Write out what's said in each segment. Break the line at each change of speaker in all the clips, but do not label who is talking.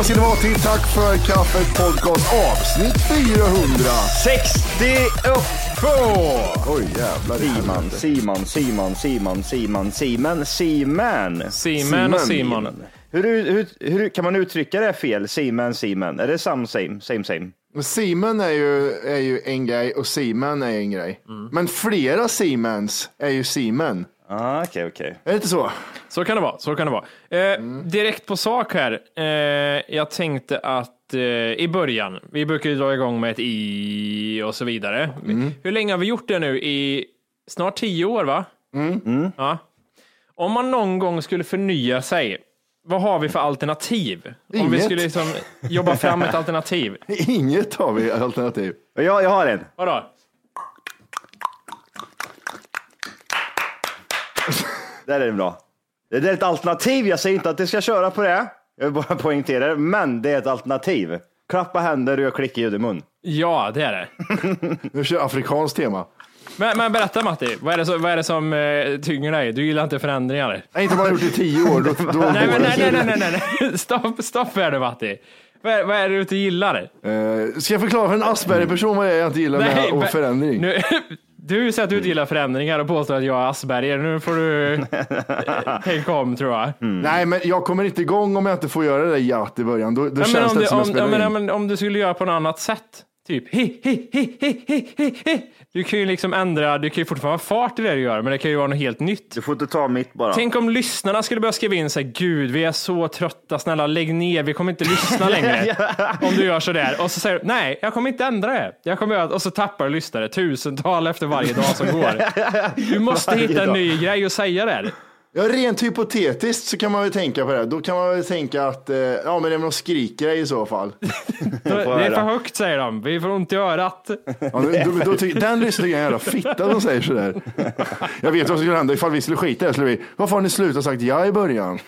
Vara till Tack för kaffet podcast avsnitt 400.
62!
Oj jävlar.
Simon. Simon, Simon, Simon, Simon, Simon, Simon.
Simon och Simon.
Hur, hur, hur kan man uttrycka det fel? Simon, Simon. Är det some, same, same, same?
Simon är ju, är ju en grej och Simon är en grej.
Mm.
Men flera Simons är ju Simon.
Ah, okej, okej.
Är det inte så?
Så kan det vara. Så kan det vara. Eh, Direkt på sak här. Eh, jag tänkte att eh, i början, vi brukar ju dra igång med ett i och så vidare. Hur länge har vi gjort det nu? I snart tio år, va? Ja. Om man någon gång skulle förnya sig, vad har vi för alternativ? Om vi
Inget.
skulle liksom jobba fram ett alternativ.
Inget har vi alternativ.
Jag, jag har en.
Vadå?
Där är det bra. Det är ett alternativ. Jag säger inte att det ska köra på det. Jag vill bara poängtera det. Men det är ett alternativ. Klappa händer och jag klickar ljud i mun.
Ja, det är det.
Nu kör afrikanskt tema.
Men, men berätta Matti, vad är det som, vad är det som eh, tynger dig? Du gillar inte förändringar?
Nej, inte om man har gjort det i tio år. Då, då
Nej, men nej, nej, nej, nej, nej. Stopp, stopp här nu Matti. Vad är, vad är det du inte gillar?
Eh, ska jag förklara för en Asperger-person vad jag inte gillar med och förändring?
Nu, du säger att du inte gillar förändringar och påstår att jag är Asperger. Nu får du tänka om tror jag.
Nej, men jag kommer inte igång om jag inte får göra det där jatt i början. Då, då
Ja, men
känns
om,
det
du,
som jag
om,
spelar
ja, men,
in.
ja, men om du skulle göra på något annat sätt. Typ hi, hi, hi, hi, hi, hi, hi. Du kan ju liksom ändra, du kan ju fortfarande ha fart i det du gör, men det kan ju vara något helt nytt.
Du får inte ta mitt bara.
Tänk om lyssnarna skulle börja skriva in sig, gud vi är så trötta, snälla lägg ner, vi kommer inte lyssna längre. Om du gör sådär. Och så säger du, nej jag kommer inte ändra det. Jag kommer göra, och så tappar du lyssnare, tusental efter varje dag som går. Du måste
Varje
hitta en
dag.
ny grej att säga där.
Ja, rent hypotetiskt så kan man väl tänka på det. Då kan man väl tänka att, eh, ja men det är väl någon skrikgrej i så fall.
Det är för högt säger de, vi får ont i örat.
Ja, då, då, då tycker, den lyssnaren är en jävla fitta som säger sådär. Jag vet vad som skulle hända ifall vi skulle skita i det. Skulle vi, varför har ni slutat sagt ja i början?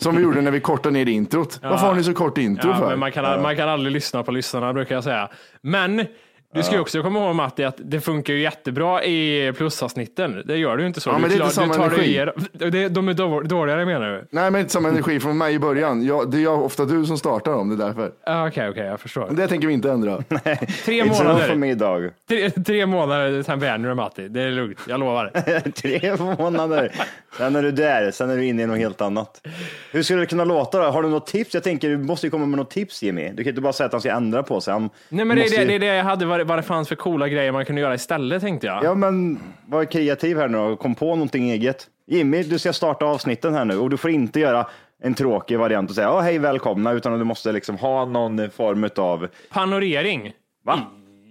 Som vi gjorde när vi kortade ner introt. Varför har ni så kort intro
Ja,
för?
men man, kan, man kan aldrig lyssna på lyssnarna brukar jag säga. Men du ska ju också komma ihåg Matti att det funkar ju jättebra i plusavsnitten. Det gör du ju inte så.
Ja,
du
men det är inte samma
tar
energi.
er- det- De är då- dåligare menar du?
Nej, men inte samma energi från mig i början. Jag, det är jag, ofta du som startar dem, det är därför.
Ja, Okej, okej, jag förstår.
Det tänker vi inte ändra.
Tre
It's enough för
månader.
mig idag.
Tre, tre månader, sen vänjer du Matti. Det är lugnt, jag lovar.
Tre månader. Sen är du där, sen är du inne i något helt annat. Hur skulle det kunna låta då? Har du något tips? Jag tänker, du måste ju komma med något tips Jimmy. Du kan inte bara säga att han ska ändra på sig. Han
Nej, men det är
måste
det, det, är det jag hade, vad vad det fanns för coola grejer man kunde göra istället tänkte jag.
Ja, men var kreativ här nu och kom på någonting eget. Jimmy, du ska starta avsnitten här nu och du får inte göra en tråkig variant och säga oh, hej välkomna, utan du måste liksom ha någon form av
Panorering.
va?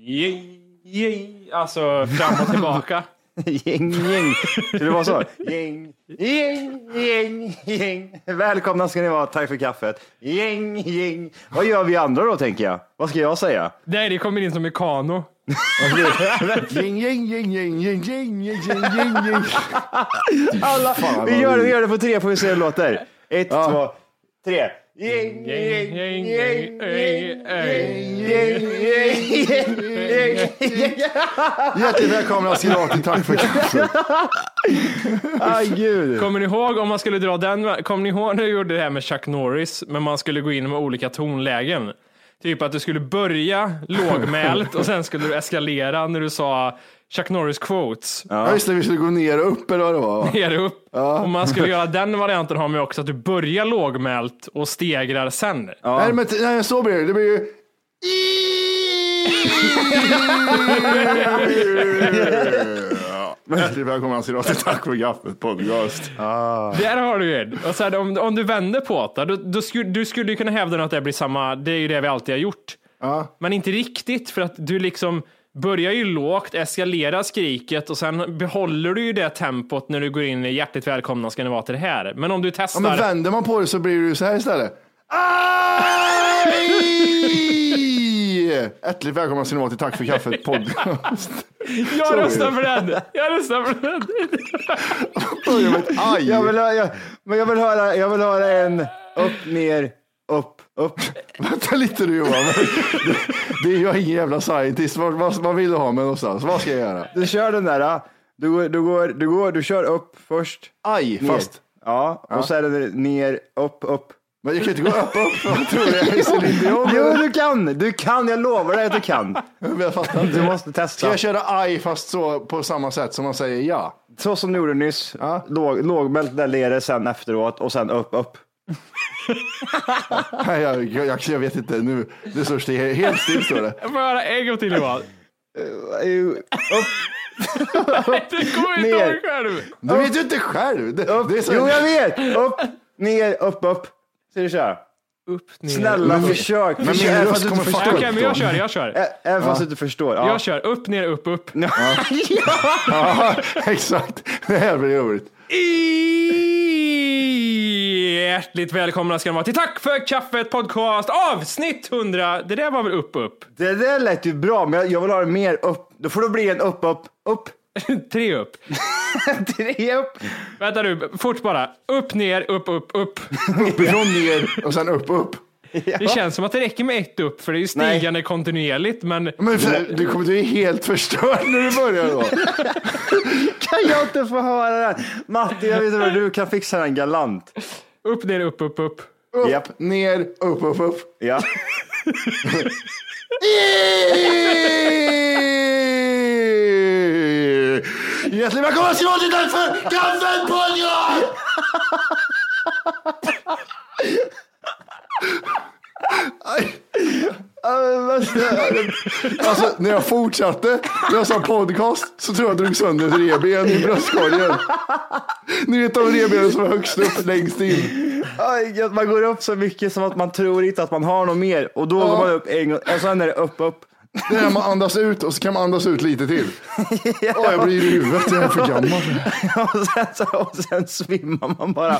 Yay, yay. Alltså fram och tillbaka.
Gäng, gäng. Skulle det vara så? Gäng, gäng, gäng, gäng. Välkomna ska ni vara, tack för kaffet. Gäng, gäng. Vad gör vi andra då tänker jag? Vad ska jag säga?
Nej, det kommer in som mekano.
Gäng, gäng, gäng, gäng, gäng, gäng, gäng, gäng, gäng.
Alla, vi, gör det,
vi-
vi gör det på tre får vi se hur det låter. Ett,
Ja.
två, tre. Gäng, gäng, gäng, gäng, gäng, gäng, gäng, gäng.
Hjärtligt välkomna ska ni vara till Tack för kaffet.
Gud.
Kommer ni ihåg om man skulle dra den? Kommer ni ihåg när du gjorde det här med Chuck Norris, men man skulle gå in med olika tonlägen? Typ att du skulle börja lågmält och sen skulle du eskalera när du sa Chuck Norris quotes.
Ja, just det, vi skulle gå ner och upp eller vad det var. va?
Ner och upp. Och man skulle göra den varianten har man ju också att du börjar lågmält och stegrar sen.
Nej, men t- nej, så blir det. Det blir ju... Hjärtligt välkomna till Tack för kaffet podcast.
Där har du en. Och sen, om, om du vänder på det, då, då skulle, du skulle ju kunna hävda att det blir samma, det är ju det vi alltid har gjort.
Ja.
Men inte riktigt, för att du liksom börjar ju lågt, eskalerar skriket och sen behåller du ju det tempot när du går in i hjärtligt välkomna ska ni vara till det här. Men om du
Ja,
testar,
men vänder man på det så blir det ju så här istället. Aj! Hjärtligt välkomna ska ni vara till Tack för kaffet podcast.
jag röstar för den! Jag röstar för den!
Jag vill, ha, jag, men jag, vill höra, jag vill höra en upp, ner, upp, upp.
Vänta lite du Johan. Det, är jag ingen jävla scientist. Vad, vad, vad vill du ha med någonstans? Vad ska jag göra?
Du kör den där. Du du går, du går, du kör upp först.
Aj,
Ner.
fast.
Ja, och så är det ner, upp, upp.
Men jag kan inte gå upp, upp. Vad tror du? Jag är.
Jo, du kan, du kan, jag lovar dig att du kan.
Jag fattar inte.
Du måste
Ska
testa.
jag köra aj fast så på samma sätt som man säger ja?
Så som du gjorde nyss,
Ja.
låg, lågmält där nere sen efteråt och sen upp, upp.
Nej, jag, jag, jag vet inte. Nu, det står still, helt still står det.
Jag får höra en gång till Johan. Du kommer inte ihåg själv.
Du vet ju inte själv. Det,
upp.
det är så,
Jo, jag vet! Upp, ner, upp, upp. Ska du köra?
Upp, ner.
Snälla försök.
men
försök
min
även
röst kommer fucka
Okej, men jag kör, jag kör.
Även fast du inte förstår. Ja.
Jag kör upp, ner, upp, upp.
ja, exakt. Det här blir roligt.
Hjärtligt välkomna ska ni vara till Tack för kaffet podcast avsnitt 100. Det där var väl upp, upp?
Det där lät ju bra, men jag- vill ha det mer upp. Då får det bli en upp, upp, upp.
Tre upp.
Tre upp.
Vänta nu, fort bara. Upp, ner, upp, upp, upp.
Uppifrån ner och sen upp, upp.
Det känns som att det räcker med ett upp, för det är ju stigande kontinuerligt. Men
Men för, du kommer bli helt förstörd när du börjar då.
Kan jag inte få höra den? Matti, jag vet inte vad du kan fixa den galant.
Upp, ner, upp, upp, upp.
Upp,
Japp.
ner, upp, upp, upp.
Ja.
Hjärtligt välkomna ska ni vara till Tack för kaffet podcast! Aj. Alltså, när jag fortsatte, när jag sa podcast, så tror jag jag drog sönder ett reben i bröstkorgen. Ni vet de rebenen som är högst upp, längst in.
Aj, man går upp så mycket som att man tror inte att man har något mer och då går man upp en gång och sen är det upp, upp.
Det är när man andas ut och så kan man andas ut lite till. Åh, jag blir i huvudet, jag är för gammal.
Och sen, så, och sen svimmar man bara.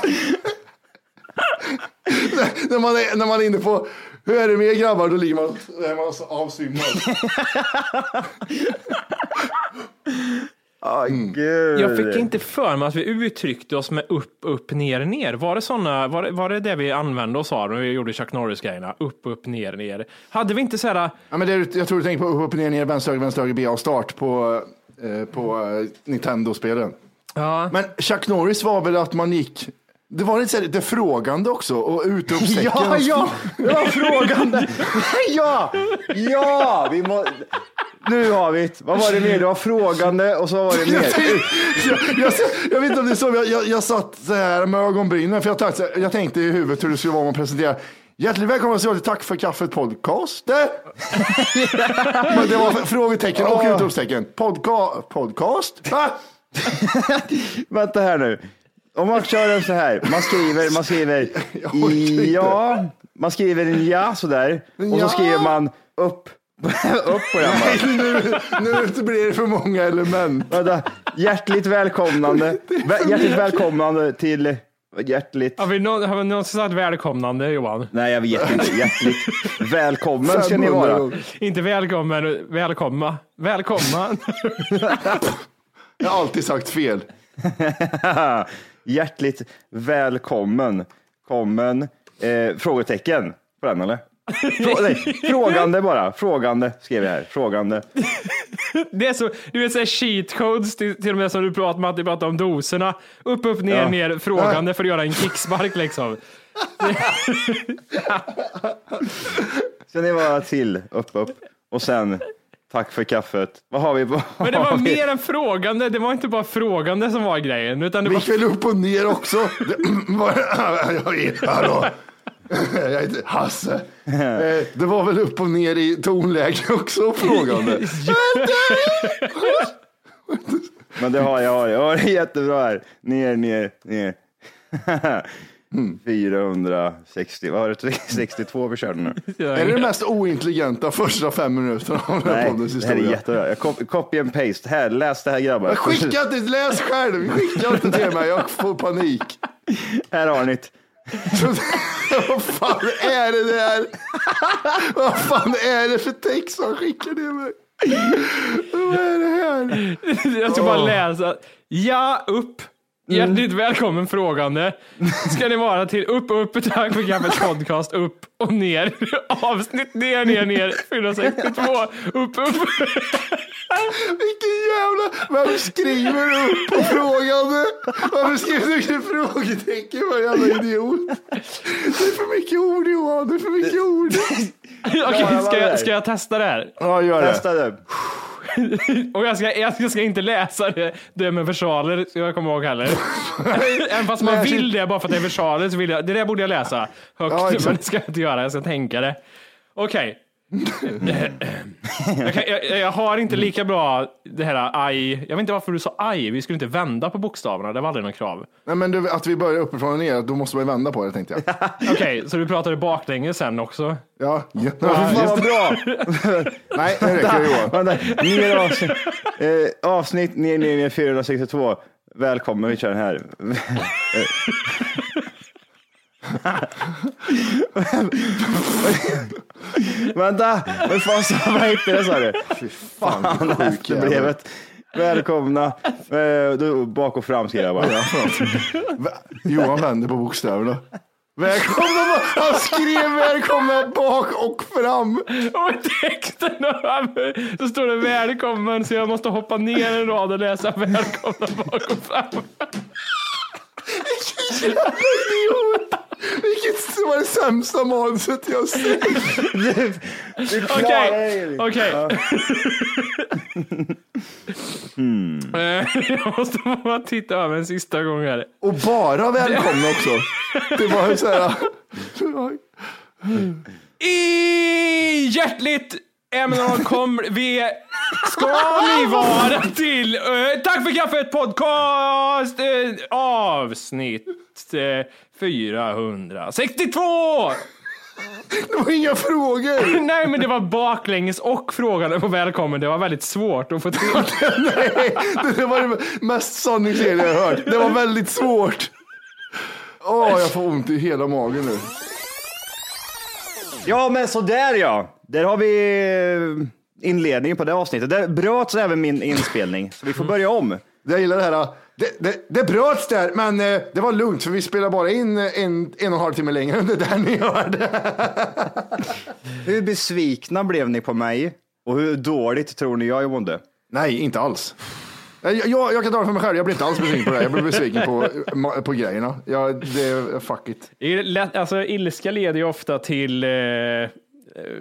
när, man är, när man är inne på, hur är det med er grabbar? Då ligger man, då är man så avsvimmad.
Aj, gud.
Jag fick inte för mig att vi uttryckte oss med upp, upp, ner, ner. Var det, såna, var det, var det det vi använde oss av när vi gjorde Chuck Norris-grejerna? Upp, upp, ner, ner. Hade vi inte så här,
Ja, men det, är- jag tror du tänker på upp, ner, ner, vänster, höger, vänster, höger, B och start på, eh, på eh, Nintendo-spelen.
ja,
Men Chuck Norris var väl att man gick, det var lite så här, det frågande också och utropstecken.
Ja, ja, det var frågande. Ja, ja, vi må... Nu har vi det. Vad var det mer? Det var frågande och så var det mer.
jag, jag, jag vet inte om det är så, jag, jag, jag satt så här med ögonbrynen för jag tänkte, jag tänkte i huvudet hur det skulle vara om man presenterar Hjärtligt välkomna till Tack för kaffet podcast. Men det var frågetecken och utropstecken. Podca podcast? Va?
Vänta här nu. Om man kör den så här. Man skriver, man skriver ja, man skriver en ja sådär. Och så skriver man upp, upp på den bara.
Nu, nu blir det för många element.
Vänta. Hjärtligt välkomnande. Vä- Hjärtligt välkomnande till Hjärtligt.
Har vi, någon, har vi någonsin sagt välkomnande Johan?
Nej, jag vet inte. Hjärtligt välkommen ska ni
500
vara.
Inte välkommen, välkomma. Välkomma.
Jag har alltid sagt fel.
Hjärtligt välkommen. Kommen. Eh, frågetecken på den eller? Frå nej, frågande bara. Frågande skrev jag här. Frågande.
Det är så, du vet såhär cheat codes till, till och med som du pratar med att du pratar om doserna. Upp, upp, ner,
Ja.
ner, frågande för att göra en kickspark liksom.
Ska ni vara till upp, upp. Och sen tack för kaffet. Vad har vi? Vad
Men det var
vi?
mer än frågande, det var inte bara frågande som var grejen. Utan det
Vi
var,
upp och ner också. Hallå. Jag heter Hasse. Eh, Det var väl upp och ner i tonläge också frågande.
Men det har jag. Har jag har det jättebra här. Ner, ner, ner. 460, vad var det? 62 vi körde nu.
Är det det mest ointelligenta första fem minuterna av den här
Nej,
poddens
det här är
historia?
jättebra. Jag cop- copy and paste. Här, läs det här grabbar.
Skicka inte, läs själv. Skicka inte till mig, jag får panik.
Här har ni det.
Vad fan är det där? Vad fan är det för text han skickar till mig? Vad är det här?
jag ska bara läsa. Ja, upp. Hjärtligt välkommen frågande. Ska ni vara till upp, upp, tack för kaffet podcast, upp och ner. Avsnitt ner, ner, ner. 462, upp, upp.
Vilken jävla... Vem skriver upp på frågande? Varför skriver du inte frågetecken? Vad jävla idiot. Det är för mycket ord Johan, det är för mycket ord.
Okej, ska, jag, ska jag testa det här?
Ja, gör det.
Testa det.
Och jag ska, jag ska inte läsa det, det med versaler, ska jag komma ihåg heller. Även fast man vill det bara för att det är versaler så vill jag, det där borde jag läsa högt,
Ja,
men det ska jag inte göra, jag ska tänka det. Okej. Jag, kan, jag, jag har inte lika bra det här aj, jag vet inte varför du sa aj, vi skulle inte vända på bokstäverna, det var aldrig något krav.
Nej, men du, att vi börjar uppifrån och ner, då måste man ju vända på det tänkte jag.
Okej, så du pratade baklänges sen också?
Ja, ja.
Fan vad bra.
Nej, det räcker Johan.
Vänta, ner avsnitt, eh, avsnitt ner, ner, ner 462. Välkommen, vi kör den här. Vänta, vad fan sa vad hette det sa du?
Fy fan,
Fan, efterbrevet. Välkomna. Eh, bak och fram skrev jag bara.
Johan vänder på bokstäverna. Välkomna, han skrev välkomna bak och fram.
Och i texten så står det välkommen så jag måste hoppa ner en rad och läsa välkomna bak och fram.
Vilken idiot. Vilket var det sämsta manuset jag sett.
Du
Okej,
dig.
okej. Eh, Jag måste bara titta över en sista gång här.
Och bara välkomna också. Det var så här.
I hjärtligt ämnen kommer vi ska ni vara till eh, Tack för kaffet podcast eh, avsnitt eh, 462.
Det var inga frågor.
Nej, men det var baklänges och frågan på välkommen. Det var väldigt svårt att få till.
Nej, det var det mest sanningsenliga jag hört. Det var väldigt svårt. Åh, jag får ont i hela magen nu.
Ja, men så där ja. Där har vi eh, inledningen på det avsnittet. Där bröts även min inspelning, så vi får börja om.
Jag gillar det här. Det, det, det bröts där, men eh, det var lugnt för vi spelar bara in en, en och en halv timme längre än det där ni hörde.
Hur besvikna blev ni på mig? Och hur dåligt tror ni jag mådde?
Nej, inte alls. Jag, jag, jag kan ta det för mig själv, jag blev inte alls besviken på det här. Jag blev besviken på, på grejerna. Jag, det, fuck it.
Det är lätt, alltså, ilska leder ju ofta till eh,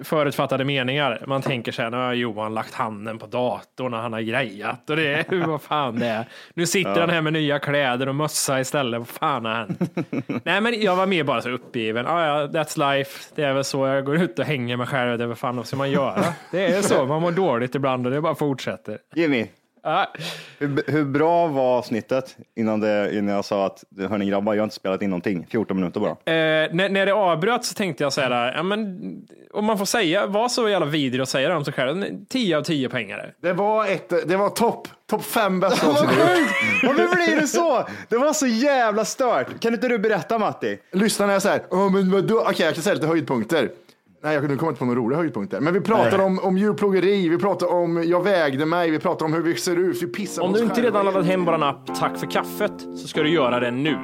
förutfattade meningar. Man tänker sig, nu har Johan lagt handen på datorn och han har grejat och det är vad fan det är. Nu sitter han här med nya kläder och mössa istället. Vad fan har hänt? Nej, men jag var mer bara så uppgiven. Ah, ja, that's life. Det är väl så jag går ut och hänger mig själv. Det är vad fan vad ska man göra? Det är så. Man mår dåligt ibland och det bara fortsätter.
Jimmy,
Ja.
Hur, hur bra var avsnittet innan, det, innan jag sa att hörni grabbar, jag har inte spelat in någonting. 14 minuter bara.
Eh, när, när det avbröts så tänkte jag så här, ja, men, om man får säga, var så jävla vidrig och säga det om sig själv, 10 av 10 pengar.
Det var, ett, det var topp top fem bästa
Vad
avsnitt.
Varför blir det så? Det var så jävla stört. Kan inte du berätta Matti?
Lyssnarna är så här, "Åh, men vadå? Okej, jag kan säga lite höjdpunkter. Nej, jag kunde komma inte på några roliga höjdpunkter. Men vi pratar om, om djurplågeri, vi pratar om jag vägde mig, vi pratar om hur vi ser ut, vi pissar
Om du inte redan laddat hem våran app Tack för kaffet så ska du göra det nu.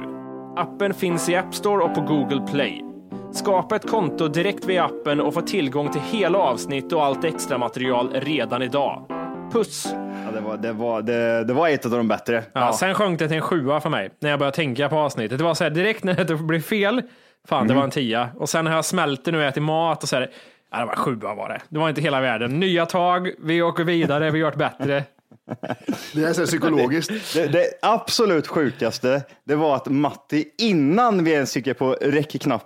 Appen finns i App Store och på Google Play. Skapa ett konto direkt via appen och få tillgång till hela avsnitt och allt extra material redan idag. Puss!
Ja, det, var, det, var, det, det var ett av de bättre.
Ja, Sen sjönk det till en sjua för mig när jag började tänka på avsnittet. Det var så här direkt när det blev fel, fan det var en tia. Och sen har jag smält det nu och ätit mat och så här, ja, det var sjua var det. Det var inte hela världen. Nya tag, vi åker vidare, vi har gjort bättre.
Det är så psykologiskt.
Det, det absolut sjukaste, det var att Matti, innan vi ens gick på räckknapp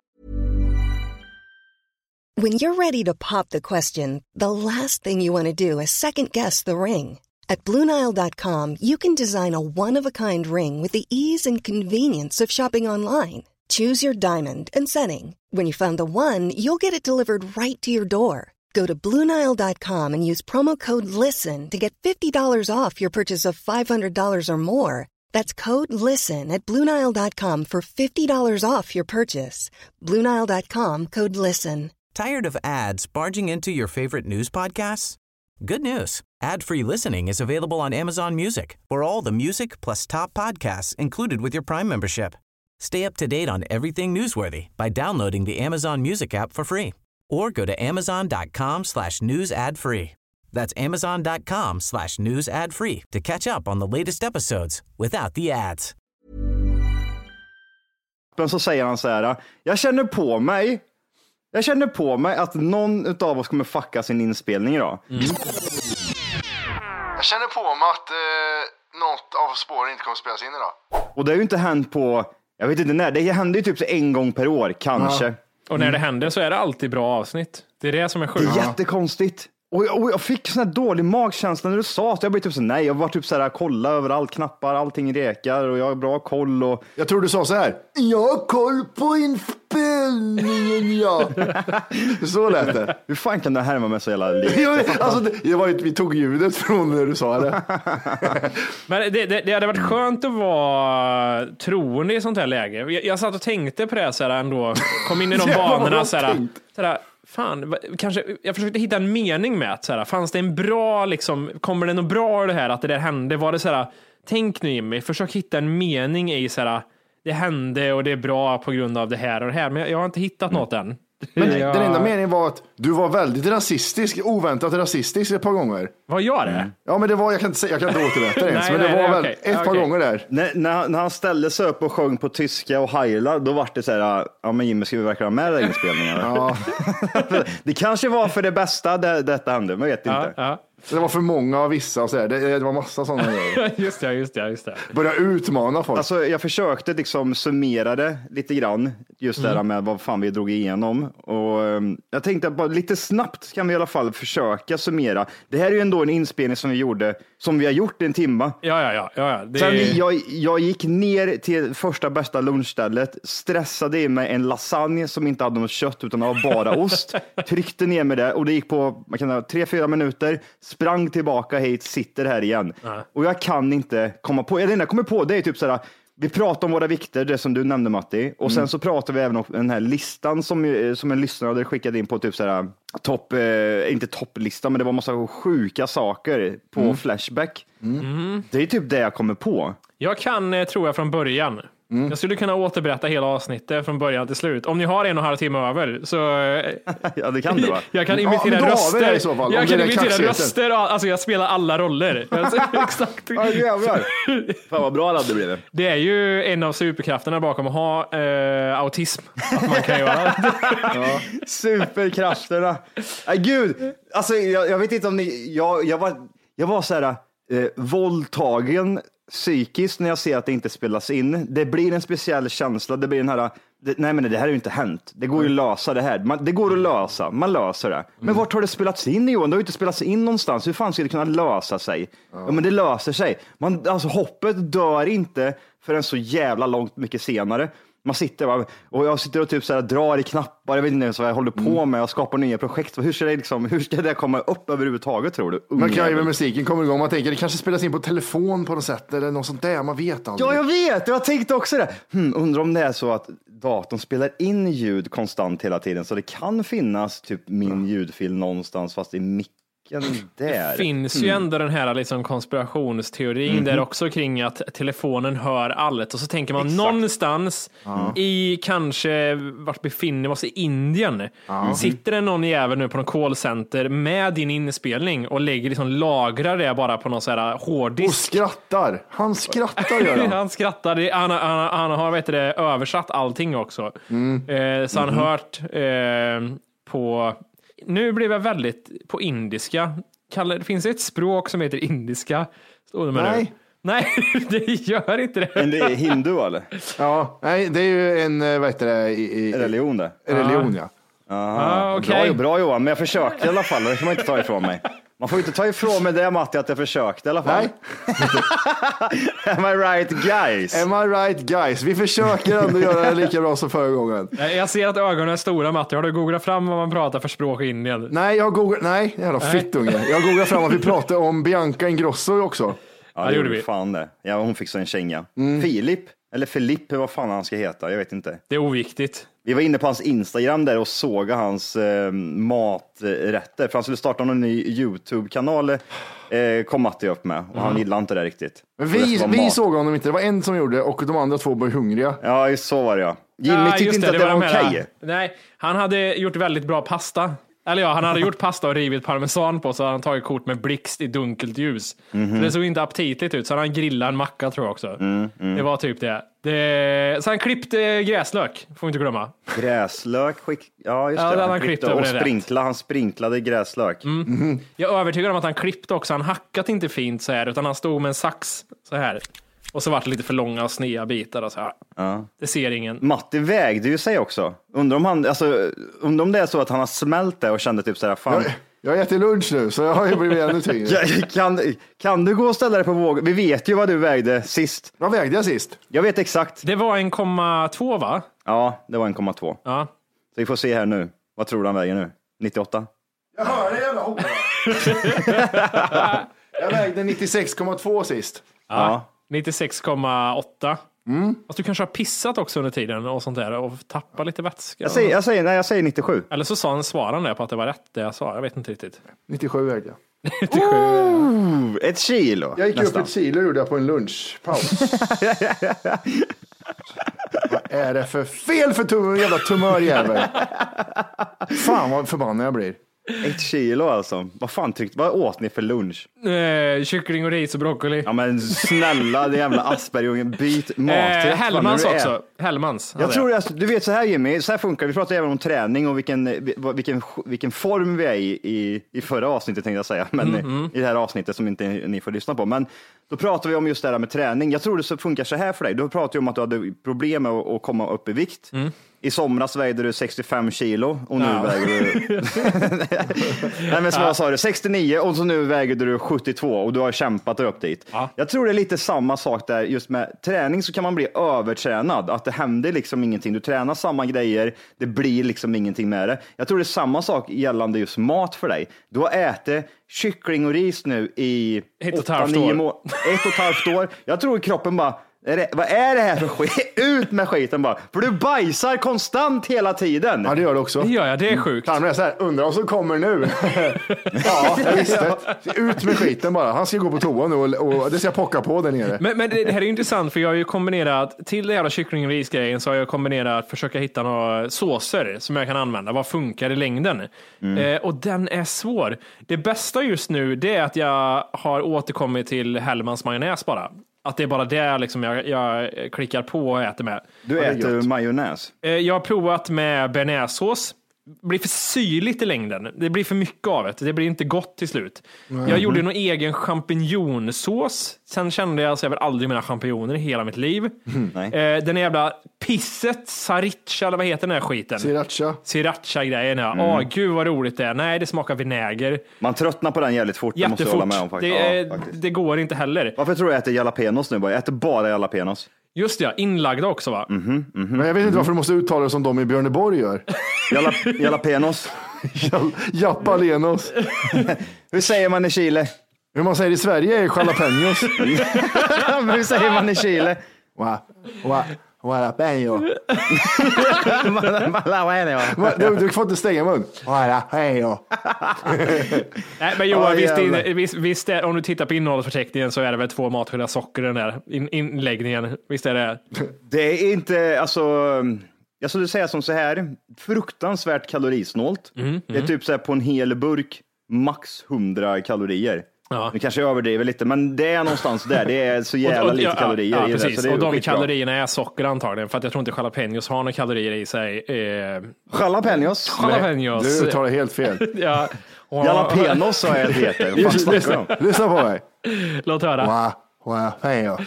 When you're ready to pop the question, the last thing you want to do is second guess the ring. At Bluenile.com, you can design a one of a kind ring with the ease and convenience of shopping online. Choose your diamond and setting. When you find the one, you'll get it delivered right to your door. Go to Bluenile.com and use promo code LISTEN to get $50 off your purchase of $500 or more. That's code LISTEN at Bluenile.com for $50 off your purchase. Bluenile.com code LISTEN.
Tired of ads barging into your favorite news podcasts? Good news. Ad-free listening is available on Amazon Music for all the music plus top podcasts included with your Prime membership. Stay up to date on everything newsworthy by downloading the Amazon Music app for free or go to amazon.com slash news ad free. That's amazon.com slash news ad free to catch up on the latest episodes without the ads.
så säger han så här, jag känner på mig, jag känner på mig att någon av oss kommer fucka sin inspelning idag.
Jag känner på mig att eh, något av spåren inte kommer spelas in idag.
Och det har ju inte hänt på, jag vet inte när, det händer ju typ så en gång per år, kanske.
Och när det händer så är det alltid bra avsnitt. Det är det som är
Det
sjukt.
är jättekonstigt. Och jag, och jag fick sån här dålig magkänsla när du sa att jag blev typ så nej, jag var typ så här, kolla överallt, knappar, allting rekar och jag har bra koll och
Jag tror du sa så här. Jag har koll på inspelningen ja. så lät det.
hur fan kan du härma mig så jävla likt?
Jo, alltså, det, det var ju, vi tog ljudet från när du sa det.
Men det, det, det hade varit skönt att vara troende i sånt här läge. Jag, jag satt och tänkte på det så här ändå, kom in i de banorna så här, så här, fan, kanske, jag försökte hitta en mening med att så här, fanns det en bra, liksom, kommer det något bra av det här att det där hände? Var det så här, tänk nu Jimmy, försök hitta en mening i så här, det hände och det är bra på grund av det här och det här, men jag, jag har inte hittat något än.
Men
jag,
den enda meningen var att du var väldigt rasistisk, oväntat rasistisk ett par gånger.
Vad gör det?
Ja, men det var, jag kan inte, säga, jag kan inte återberätta det ens,
Nej,
men det
nej,
var
nej,
väl
okej.
ett par
Okej.
gånger där.
När, när, när han ställde sig upp och sjöng på tyska och heilade, då var det så här, ja men Jimmy, ska vi verkligen ha med den inspelningen?
Ja,
det kanske var för det bästa det, detta hände, man vet
Ja,
inte.
ja.
Det var för många av vissa och så där. Det, det var massa sådana grejer.
Just det, just det, just det.
Börja utmana folk.
Alltså, jag försökte liksom summera det lite grann, just det här med vad fan vi drog igenom. Och, ehm, jag tänkte att bara lite snabbt kan vi i alla fall försöka summera. Det här är ju ändå en inspelning som vi gjorde, som vi har gjort i en timma.
Ja, ja, ja. ja, ja. Det,
Sen jag, jag gick ner till första bästa lunchstället, stressade i mig en lasagne som inte hade något kött utan var bara ost. Tryckte ner med det och det gick på man kan säga, tre, fyra minuter. Sprang tillbaka hit, sitter här igen. Och jag kan inte komma på, det enda jag kommer på det är typ sådär, vi pratar om våra vikter, det som du nämnde Matti, och sen så pratar vi även om den här listan som, eh, som en lyssnare hade skickat in på typ sådär topp, eh, inte topplista, men det var massa sjuka saker på Flashback. Det är typ det jag kommer på.
Jag kan, eh, tror jag, från början.
Mm.
Jag skulle kunna återberätta hela avsnittet från början till slut. Om ni har en och en halv timme över så
Ja, det kan det vara.
jag kan
Ja,
imitera
vi
röster.
i så fall,
jag kan imitera röster. Alltså jag spelar alla roller. Alltså, Exakt.
Ja, jävlar. Fan vad bra det hade blivit.
Det är ju en av superkrafterna bakom att ha eh, autism. Att man kan göra
Superkrafterna. Nej, gud, alltså, jag, jag vet inte om ni, jag, jag, var, jag var så här eh, våldtagen psykiskt när jag ser att det inte spelas in. Det blir en speciell känsla. Det blir den här, det, nej men det här har ju inte hänt. Det går ju att lösa det här. Man, det går att lösa, man löser det. Men vart har det spelats in Johan? Det har ju inte spelats in någonstans. Hur fan ska det kunna lösa sig? Ja, men det löser sig. Man, alltså hoppet dör inte förrän så jävla långt mycket senare. Man sitter va, och jag sitter och typ så här, drar i knappar, jag vet inte ens vad jag håller på med, jag skapar nya projekt. Hur ska, det liksom, hur ska det komma upp överhuvudtaget tror du?
Man kan ju med musiken kommer igång, man tänker det kanske spelas in på telefon på något sätt eller något sånt där, man vet aldrig.
Ja, jag vet. Jag tänkte också det. Hmm, undrar om det är så att datorn spelar in ljud konstant hela tiden, så det kan finnas typ min ljudfil någonstans, fast i micken där.
finns ju ändå den här liksom konspirationsteorin där också kring att telefonen hör allt och så tänker man någonstans i kanske vart befinner vi oss i Indien. Sitter det någon jävel nu på någon callcenter med din inspelning och lägger liksom lagrar det bara på någon så här
Och
hårddisk.
skrattar. Han skrattar gör han.
han skrattar, Det- han, han, han har vet det, översatt allting också. Eh, så han hört eh, på, nu blev jag väldigt på indiska. Kallar, det finns ett språk som heter indiska. Står det med
Nej.
Nu. Nej, det gör inte det.
Men det är hindu eller?
Ja, nej, det är ju en, eh, vad heter det, i, i,
Religion det.
religion ja.
Ah,
Bra,
okej.
bra Johan, men jag försökte i alla fall. Det får man inte ta ifrån mig. Man får inte ta ifrån mig det Matti, att jag försökte i alla fall.
Nej,
Am I right guys?
am I right guys? Vi försöker ändå göra det lika bra som förra gången.
Jag ser att ögonen är stora Matti. Har du googlat fram vad man pratar för språk i Indien?
Nej, jag har googlat, nej, jävla fittunge. Jag har googlat fram att vi pratade om Bianca Ingrosso också.
Ja,
det gjorde vi.
Fan det. Ja, hon fick så en känga.
Mm.
Filip, eller Filipp, vad fan han ska heta, jag vet inte.
Det är oviktigt.
Vi var inne på hans Instagram där och såg hans eh, maträtter, för han skulle starta någon ny YouTube-kanal, eh, kom Matti upp med, och han gillade inte det riktigt.
Men
Det
vi,
vara
vi såg honom inte, det var en som gjorde det och de andra två var hungriga.
Ja, så var det ja. Jimmy
Ah,
tyckte inte att det var
de här-
okej.
Nej, han hade gjort väldigt bra pasta. Eller ja, han hade gjort pasta och rivit parmesan på så hade han tagit kort med blixt i dunkelt ljus.
Mhm.
Så det såg inte aptitligt ut, så hade han grillat en macka tror jag också.
Mm,
Det var typ det. Det. Så han klippte gräslök, får vi inte glömma.
Gräslök, skick... ja just
Ja,
det. Han
klippt
klippte
över
och sprinkla, han sprinklade gräslök.
Jag är övertygad om att han klippte också, han hackat inte fint så här, utan han stod med en sax så här. Och så vart det lite för långa och sneda bitar och så här. Det ser ingen.
Matti vägde ju sig också. Undrar om, han, alltså, undrar om det är så att han har smält det och kände typ såhär, fan,
Jag, jag har ätit lunch nu så jag har ju blivit ännu tyngre.
Kan, kan du gå och ställa dig på våg? Vi vet ju vad du vägde sist.
Vad vägde jag sist?
Jag vet exakt.
Det var 1,2 va?
Ja, det var 1,2.
Ja.
Så vi får se här nu. Vad tror du han väger nu? 98?
Jag hör det jävla hora. Jag vägde 96,2 sist.
Ja.
96,8. Fast du kanske har pissat också under tiden och sånt där och tappat lite vätska.
Jag säger, jag, säger, nej, jag säger 97.
Eller så sa han, det på att det var rätt det jag sa. Jag vet inte riktigt.
97 vägde jag.
Ooh, ett kilo.
Jag gick
nästan.
upp ett kilo gjorde jag på en lunchpaus. vad är det för fel för tum jävla tumörjävel? Fan vad förbannad jag blir.
Ett kilo alltså. Vad fan tryckte, vad åt ni för lunch?
Eh, kyckling och ris och broccoli.
Ja men snälla, det jävla Aspergerungen, byt
eh,
maträtt. vad
Hellmans också. Hellmans.
Jag tror, alltså, du vet så här Jimmy, så här funkar det. Vi pratade även om träning och vilken, vilken, vilken form vi är i, i, i förra avsnittet tänkte jag säga, men i det här avsnittet som inte ni får lyssna på. Men då pratar vi om just det här med träning. Jag tror det funkar så här för dig. Du pratade ju om att du hade problem med att, att komma upp i vikt. I somras vägde du 65 kilo och nu
Ja.
väger du... Nej men så vad sa du, 69 och så nu väger du 72 och du har kämpat dig upp dit.
Ja.
Jag tror det är lite samma sak där, just med träning så kan man bli övertränad, att det händer liksom ingenting. Du tränar samma grejer, det blir liksom ingenting med det. Jag tror det är samma sak gällande just mat för dig. Du har ätit kyckling och ris nu i
Ett och ett
åtta,
halvt
nio
år.
må- Ett och ett halvt år. Jag tror kroppen bara, är det, vad är det här för skit? Ut med skiten bara. För du bajsar konstant hela tiden.
Ja det gör det också.
Det gör jag, det är sjukt.
Tarmen är så här, undrar vad som kommer nu. ja, jag visste. Ut med skiten bara. Han ska gå på toa nu och, och det ska pocka på där nere.
Men, men det det här är intressant för jag har ju kombinerat, till det jävla kyckling och risgrejen så har jag kombinerat försöka hitta några såser som jag kan använda. Vad funkar i längden? Eh, och den är svår. Det bästa just nu det är att jag har återkommit till Hellmans majonnäs bara. Att det är bara det liksom jag, jag klickar på och äter med.
Du äter majonnäs.
Eh, jag har provat med bearnaisesås. Blir för syrligt i längden. Det blir för mycket av det. Det blir inte gott till slut. Jag gjorde någon egen champinjonsås. Sen kände jag att jag vill aldrig mina champinjoner i hela mitt liv.
nej.
Eh, den jävla pisset, sriracha eller vad heter den här skiten?
Sriracha.
Sriracha-grejen ja. Åh, gud vad roligt det är. Nej, det smakar vinäger.
Man tröttnar på den jävligt fort. det måste jag hålla
Jättefort.
med om faktiskt.
Det,
Ja, faktiskt.
det går inte heller.
Varför tror du jag äter jalapenos nu? Jag äter bara jalapenos.
Just det, ja, inlagda också va?
Mhm.
Men jag vet inte varför du måste uttala det som de i Björneborg gör.
Jala, jalapenos.
Jal- Japalenos.
Hur säger man i Chile?
Hur man säger i Sverige är jalapenos.
Hur säger man i Chile?
Wa, wa, Jalapeno. Va, Du, du får inte stänga mun. Jalapeno.
Nej, men Johan,
Ja,
visst, in, visst, visst är, om du tittar på innehållsförteckningen så är det väl två matsked socker i den där in, inläggningen. Visst är det?
Det är inte, alltså, jag skulle säga som så här, fruktansvärt kalorisnålt.
Mm,
Det är typ så här på en hel burk, max 100 kalorier.
Ja.
Nu kanske jag överdriver lite, men det är någonstans där. Det är så jävla
Och- och-
lite
ja,
kalorier
ja,
i det.
precis.
Så det är
och de
skitbra.
kalorierna är socker antagligen, för att jag tror inte jalapenos har några kalorier i sig. Eh,
Jalapenos.
jalapenos.
Du tar det helt fel.
Ja.
Jalapenos sa jag att det heter.
Lyssna, på mig.
Låt höra.
Wa, jalapeno.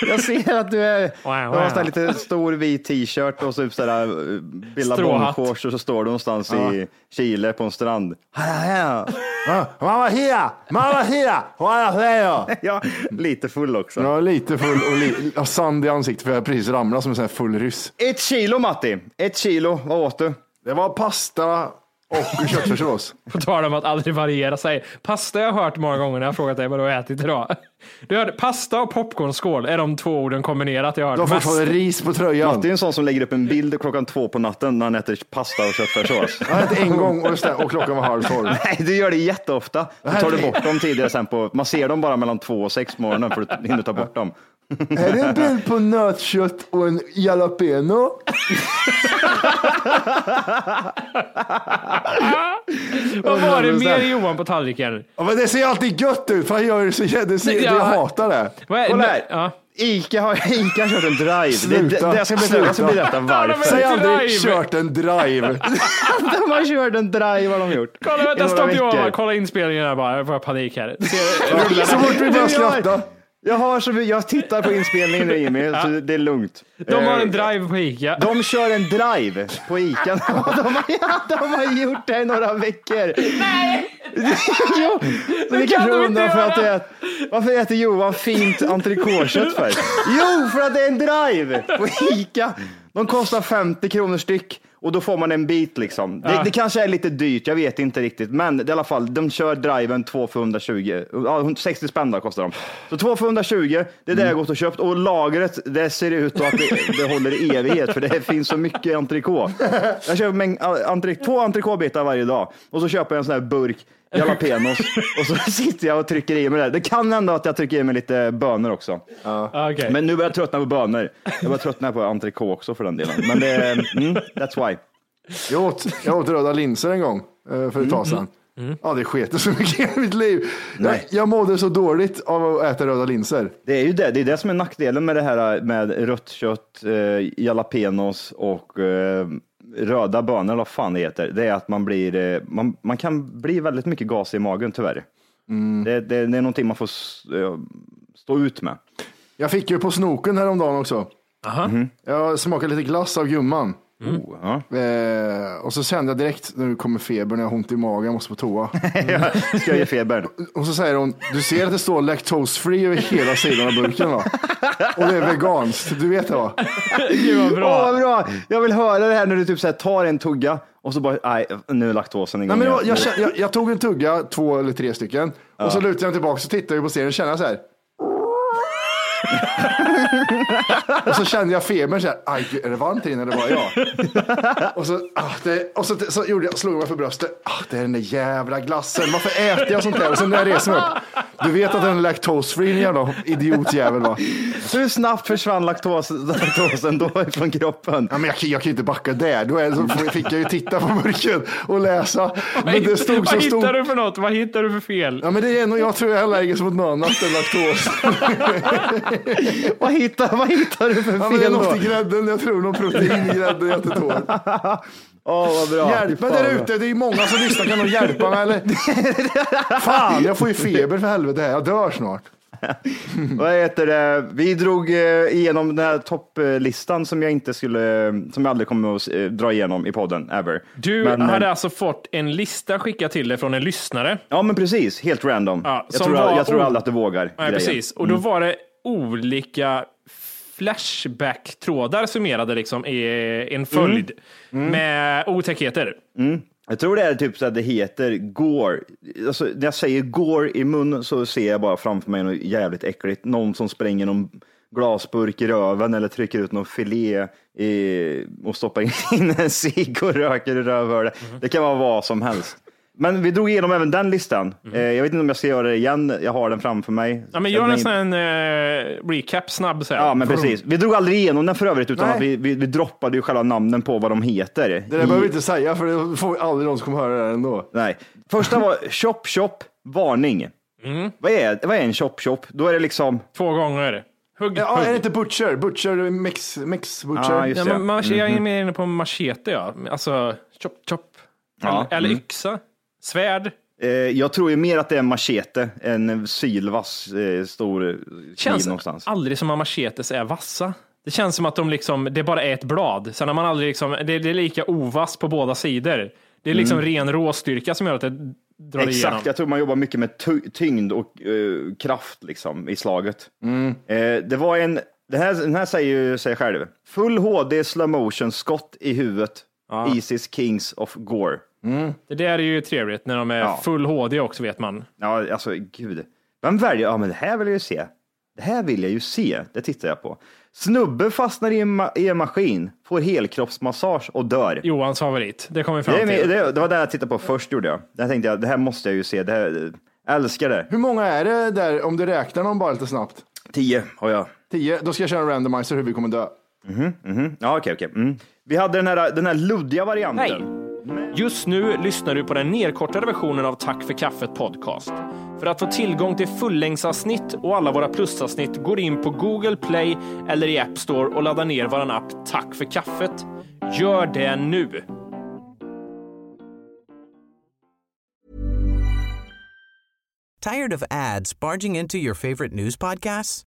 Jag ser att du är,
Wow,
du har
wow.
lite stor vit t-shirt och så typ sådär eh, billabongshorts och så står du någonstans i Chile på en strand.
Mamma hia, mamma hia.
Ja, lite full också.
Är lite full och li, sand i ansiktet för jag har precis ramlat som en sån här full ryss.
Ett kilo Matti, ett kilo, vad åt du?
Det var pasta och köttfärssås.
På tal om att aldrig variera sig. Pasta jag har hört många gånger när jag har frågat dig vad du har ätit idag. Du hörde, pasta och popcornskål är de två orden kombinerat jag har
Du har
hört
fortfarande ris på tröjan.
Matti är en sån som lägger upp en bild klockan två på natten när han äter pasta och köttfärssås.
Jag har ätit en gång och, stä- och klockan var halv tolv.
Nej, du gör det jätteofta. Du tar du bort dem tidigare sen på, man ser dem bara mellan två och sex på morgonen för att hinna ta bort dem.
Är det en bild på nötkött och en jalapeno?
Vad var det mer Johan på tallriken?
Ja, men det ser alltid gött ut, för han gör det så det ser,
Ja.
Jag hatar det.
Vad är,
Kolla här.
Ja.
Ica har, Ica har kört en drive. Det,
Sluta.
det, jag, ska berätta, jag ska berätta varför.
Säg aldrig kört en drive.
De har kört en drive har de gjort.
Kolla, vänta, stopp Johan. Kolla inspelningen här bara. Jag får panik här. Se,
Så fort vi börjar skratta.
Jag, har så, jag tittar på inspelningen Jimmy, så det är lugnt.
de har en
Eh,
drive på Ica.
De kör en drive på Ica. De har, de har gjort det i några veckor. Nej! jo, så ni
kan
kanske
inte
undrar för att det är, varför äter Johan fint entrecotekött för? Jo, för att det är en drive på Ica. De kostar 50 kronor styck och då får man en bit liksom. Det,
Ja.
det kanske är lite dyrt, jag vet inte riktigt, men i alla fall, de kör driven 2 för 120, ja, 60 spänn kostar de. Så 2 för 120, det är det jag gått och köpt och lagret, det ser ut att det, det håller i evighet för det finns så mycket entrecote. Jag köper en, entre, två entrecotebitar varje dag och så köper jag en sån här burk jalapenos och så sitter jag och trycker i mig det. Det kan hända att jag trycker i mig lite bönor också.
Okej.
Men nu börjar jag tröttna på bönor. Jag börjar tröttna på entrecote också för den delen. Men det, mm, that's why.
Jag åt, jag åt röda linser en gång eh, för ett tag sedan. Ja, det sket så mycket i mitt liv. Jag,
Nej.
jag mådde så dåligt av att äta röda linser.
Det är ju det, det är det som är nackdelen med det här med rött kött, eh, jalapenos och eh, röda bönor, eller vad fan det heter. Det är att man blir, eh, man, man kan bli väldigt mycket gas i magen tyvärr. Det, det, det är någonting man får eh, stå ut med.
Jag fick ju på snoken häromdagen också.
Aha.
Jag smakade lite glass av gumman.
Oh, ja.
Eh, och så kände jag direkt, nu kommer febern, jag har ont i magen, jag måste på toa.
Ska jag ge feber?
Och så säger hon, du ser att det står lactose free över hela sidan av burken va? Och det är veganskt, du vet det va?
Gud vad
Åh,
bra.
vad bra! Jag vill höra det här när du typ så här tar en tugga och så bara, nej, nu är laktosen igång.
Nej, men jag, jag, känner- jag, jag tog en tugga, två eller tre stycken, och så lutade jag tillbaka och tittade på serien och kände så här. och så kände jag febern så här, aj, gud, är det varmt här inne eller bara jag? och så, ah, det, och så, så gjorde jag, slog jag mig för bröstet, ah, det är den där jävla glassen, varför äter jag sånt där? Och sen när jag reser mig upp, du vet att den är laktosfri, din jävla idiotjävel va?
Hur snabbt försvann laktos, laktosen då från kroppen?
Ja, men jag, kan- jag kan ju inte backa där, då är, så fick jag ju titta på burken och läsa. Men det stod så
vad hittar du för något? Vad hittar du för fel?
Ja, men det är nog, jag tror jag är allergisk mot något annat än laktos.
Vad hittar, vad hittar du för
Ja, men det är
fel då?
något i grädden. Jag tror någon protein i grädden jag inte tål.
Åh, vad bra.
Hjälp mig där ute. Det är många som lyssnar. Kan de hjälpa mig eller? Fan, jag får ju feber för helvete. här. Jag dör snart.
Vad heter det? Vi drog eh, igenom den här topplistan som jag inte skulle, som jag aldrig kommer att eh, dra igenom i podden, ever.
Du
Men, eh,
hade alltså fått en lista skickad till dig från en lyssnare.
Ja, men precis. Helt random.
Ja,
jag,
som
tror,
var
jag tror aldrig att du vågar.
Nej, precis. Och då var det olika Flashback-trådar summerade liksom i en följd med otäckheter.
Jag tror det är typ så att det heter gore. Alltså, när jag säger gore i mun så ser jag bara framför mig något jävligt äckligt. Någon som spränger någon glasburk i röven eller trycker ut någon filé i, och stoppar in en cigg och röker i rövhålet. Det kan vara vad som helst. Men vi drog igenom även den listan. Eh, Jag vet inte om jag ska göra det igen. Jag har den framför mig.
Ja, men gör en sån här eh, recap snabb så här.
Ja, men precis. Vi drog aldrig igenom den för övrigt, utan
Nej.
att vi, vi, vi droppade ju själva namnen på vad de heter.
Det där
I-
behöver vi inte säga för det får aldrig någon som kommer höra det här ändå.
Nej. Första var chop chop, varning.
Mm.
Vad, är, vad är en chop chop? Då är det liksom,
Två gånger. Hugg,
Ja, är det
hugg.
inte Butcher? Butcher, Mex, Mex Butcher.
Ja, just
Ja,
det.
men mach- Jag är mer inne på machete, ja. Alltså, chop, chop.
Ja,
Eller, eller
mm.
yxa. Svärd.
eh, jag tror ju mer att det är en machete, en sylvass eh, stor kniv
Känns
någonstans.
aldrig som att machetes är vassa. Det känns som att de liksom, det bara är ett blad. Sen har man aldrig liksom, det, det är lika ovass på båda sidor. Det är liksom ren råstyrka som gör att det drar igenom.
Exakt, jag tror man jobbar mycket med ty- tyngd och eh, kraft liksom, i slaget. Eh, det var en, det här, den här säger ju sig själv. Full HD slow motion skott i huvudet. Isis Kings of Gore.
Det där är ju trevligt när de är
Ja.
full HD också vet man.
Ja, alltså gud. Vem väljer? Ja, men det här vill jag ju se. Det här vill jag ju se. Det tittar jag på. Snubbe fastnar i en, ma- i en maskin, får helkroppsmassage och dör.
Johans favorit. Det kommer vi
Det,
fram
är,
till.
det, det var det jag tittade på först gjorde jag. Där tänkte jag, det här måste jag ju se. Det här, älskar det.
Hur många är det där om du räknar dem bara lite snabbt?
Tio har jag.
Tio. Då ska jag köra en randomizer hur vi kommer dö.
Ja, okej, okej. Mm. Vi hade den här, den här luddiga varianten.
Nej. Just nu lyssnar du på den nedkortade versionen av Tack för kaffet podcast. För att få tillgång till fullängdsavsnitt och alla våra plusavsnitt går in på Google Play eller i App Store och laddar ner vår app Tack för kaffet. Gör det nu!
Tired of ads barging into your favorite news podcasts?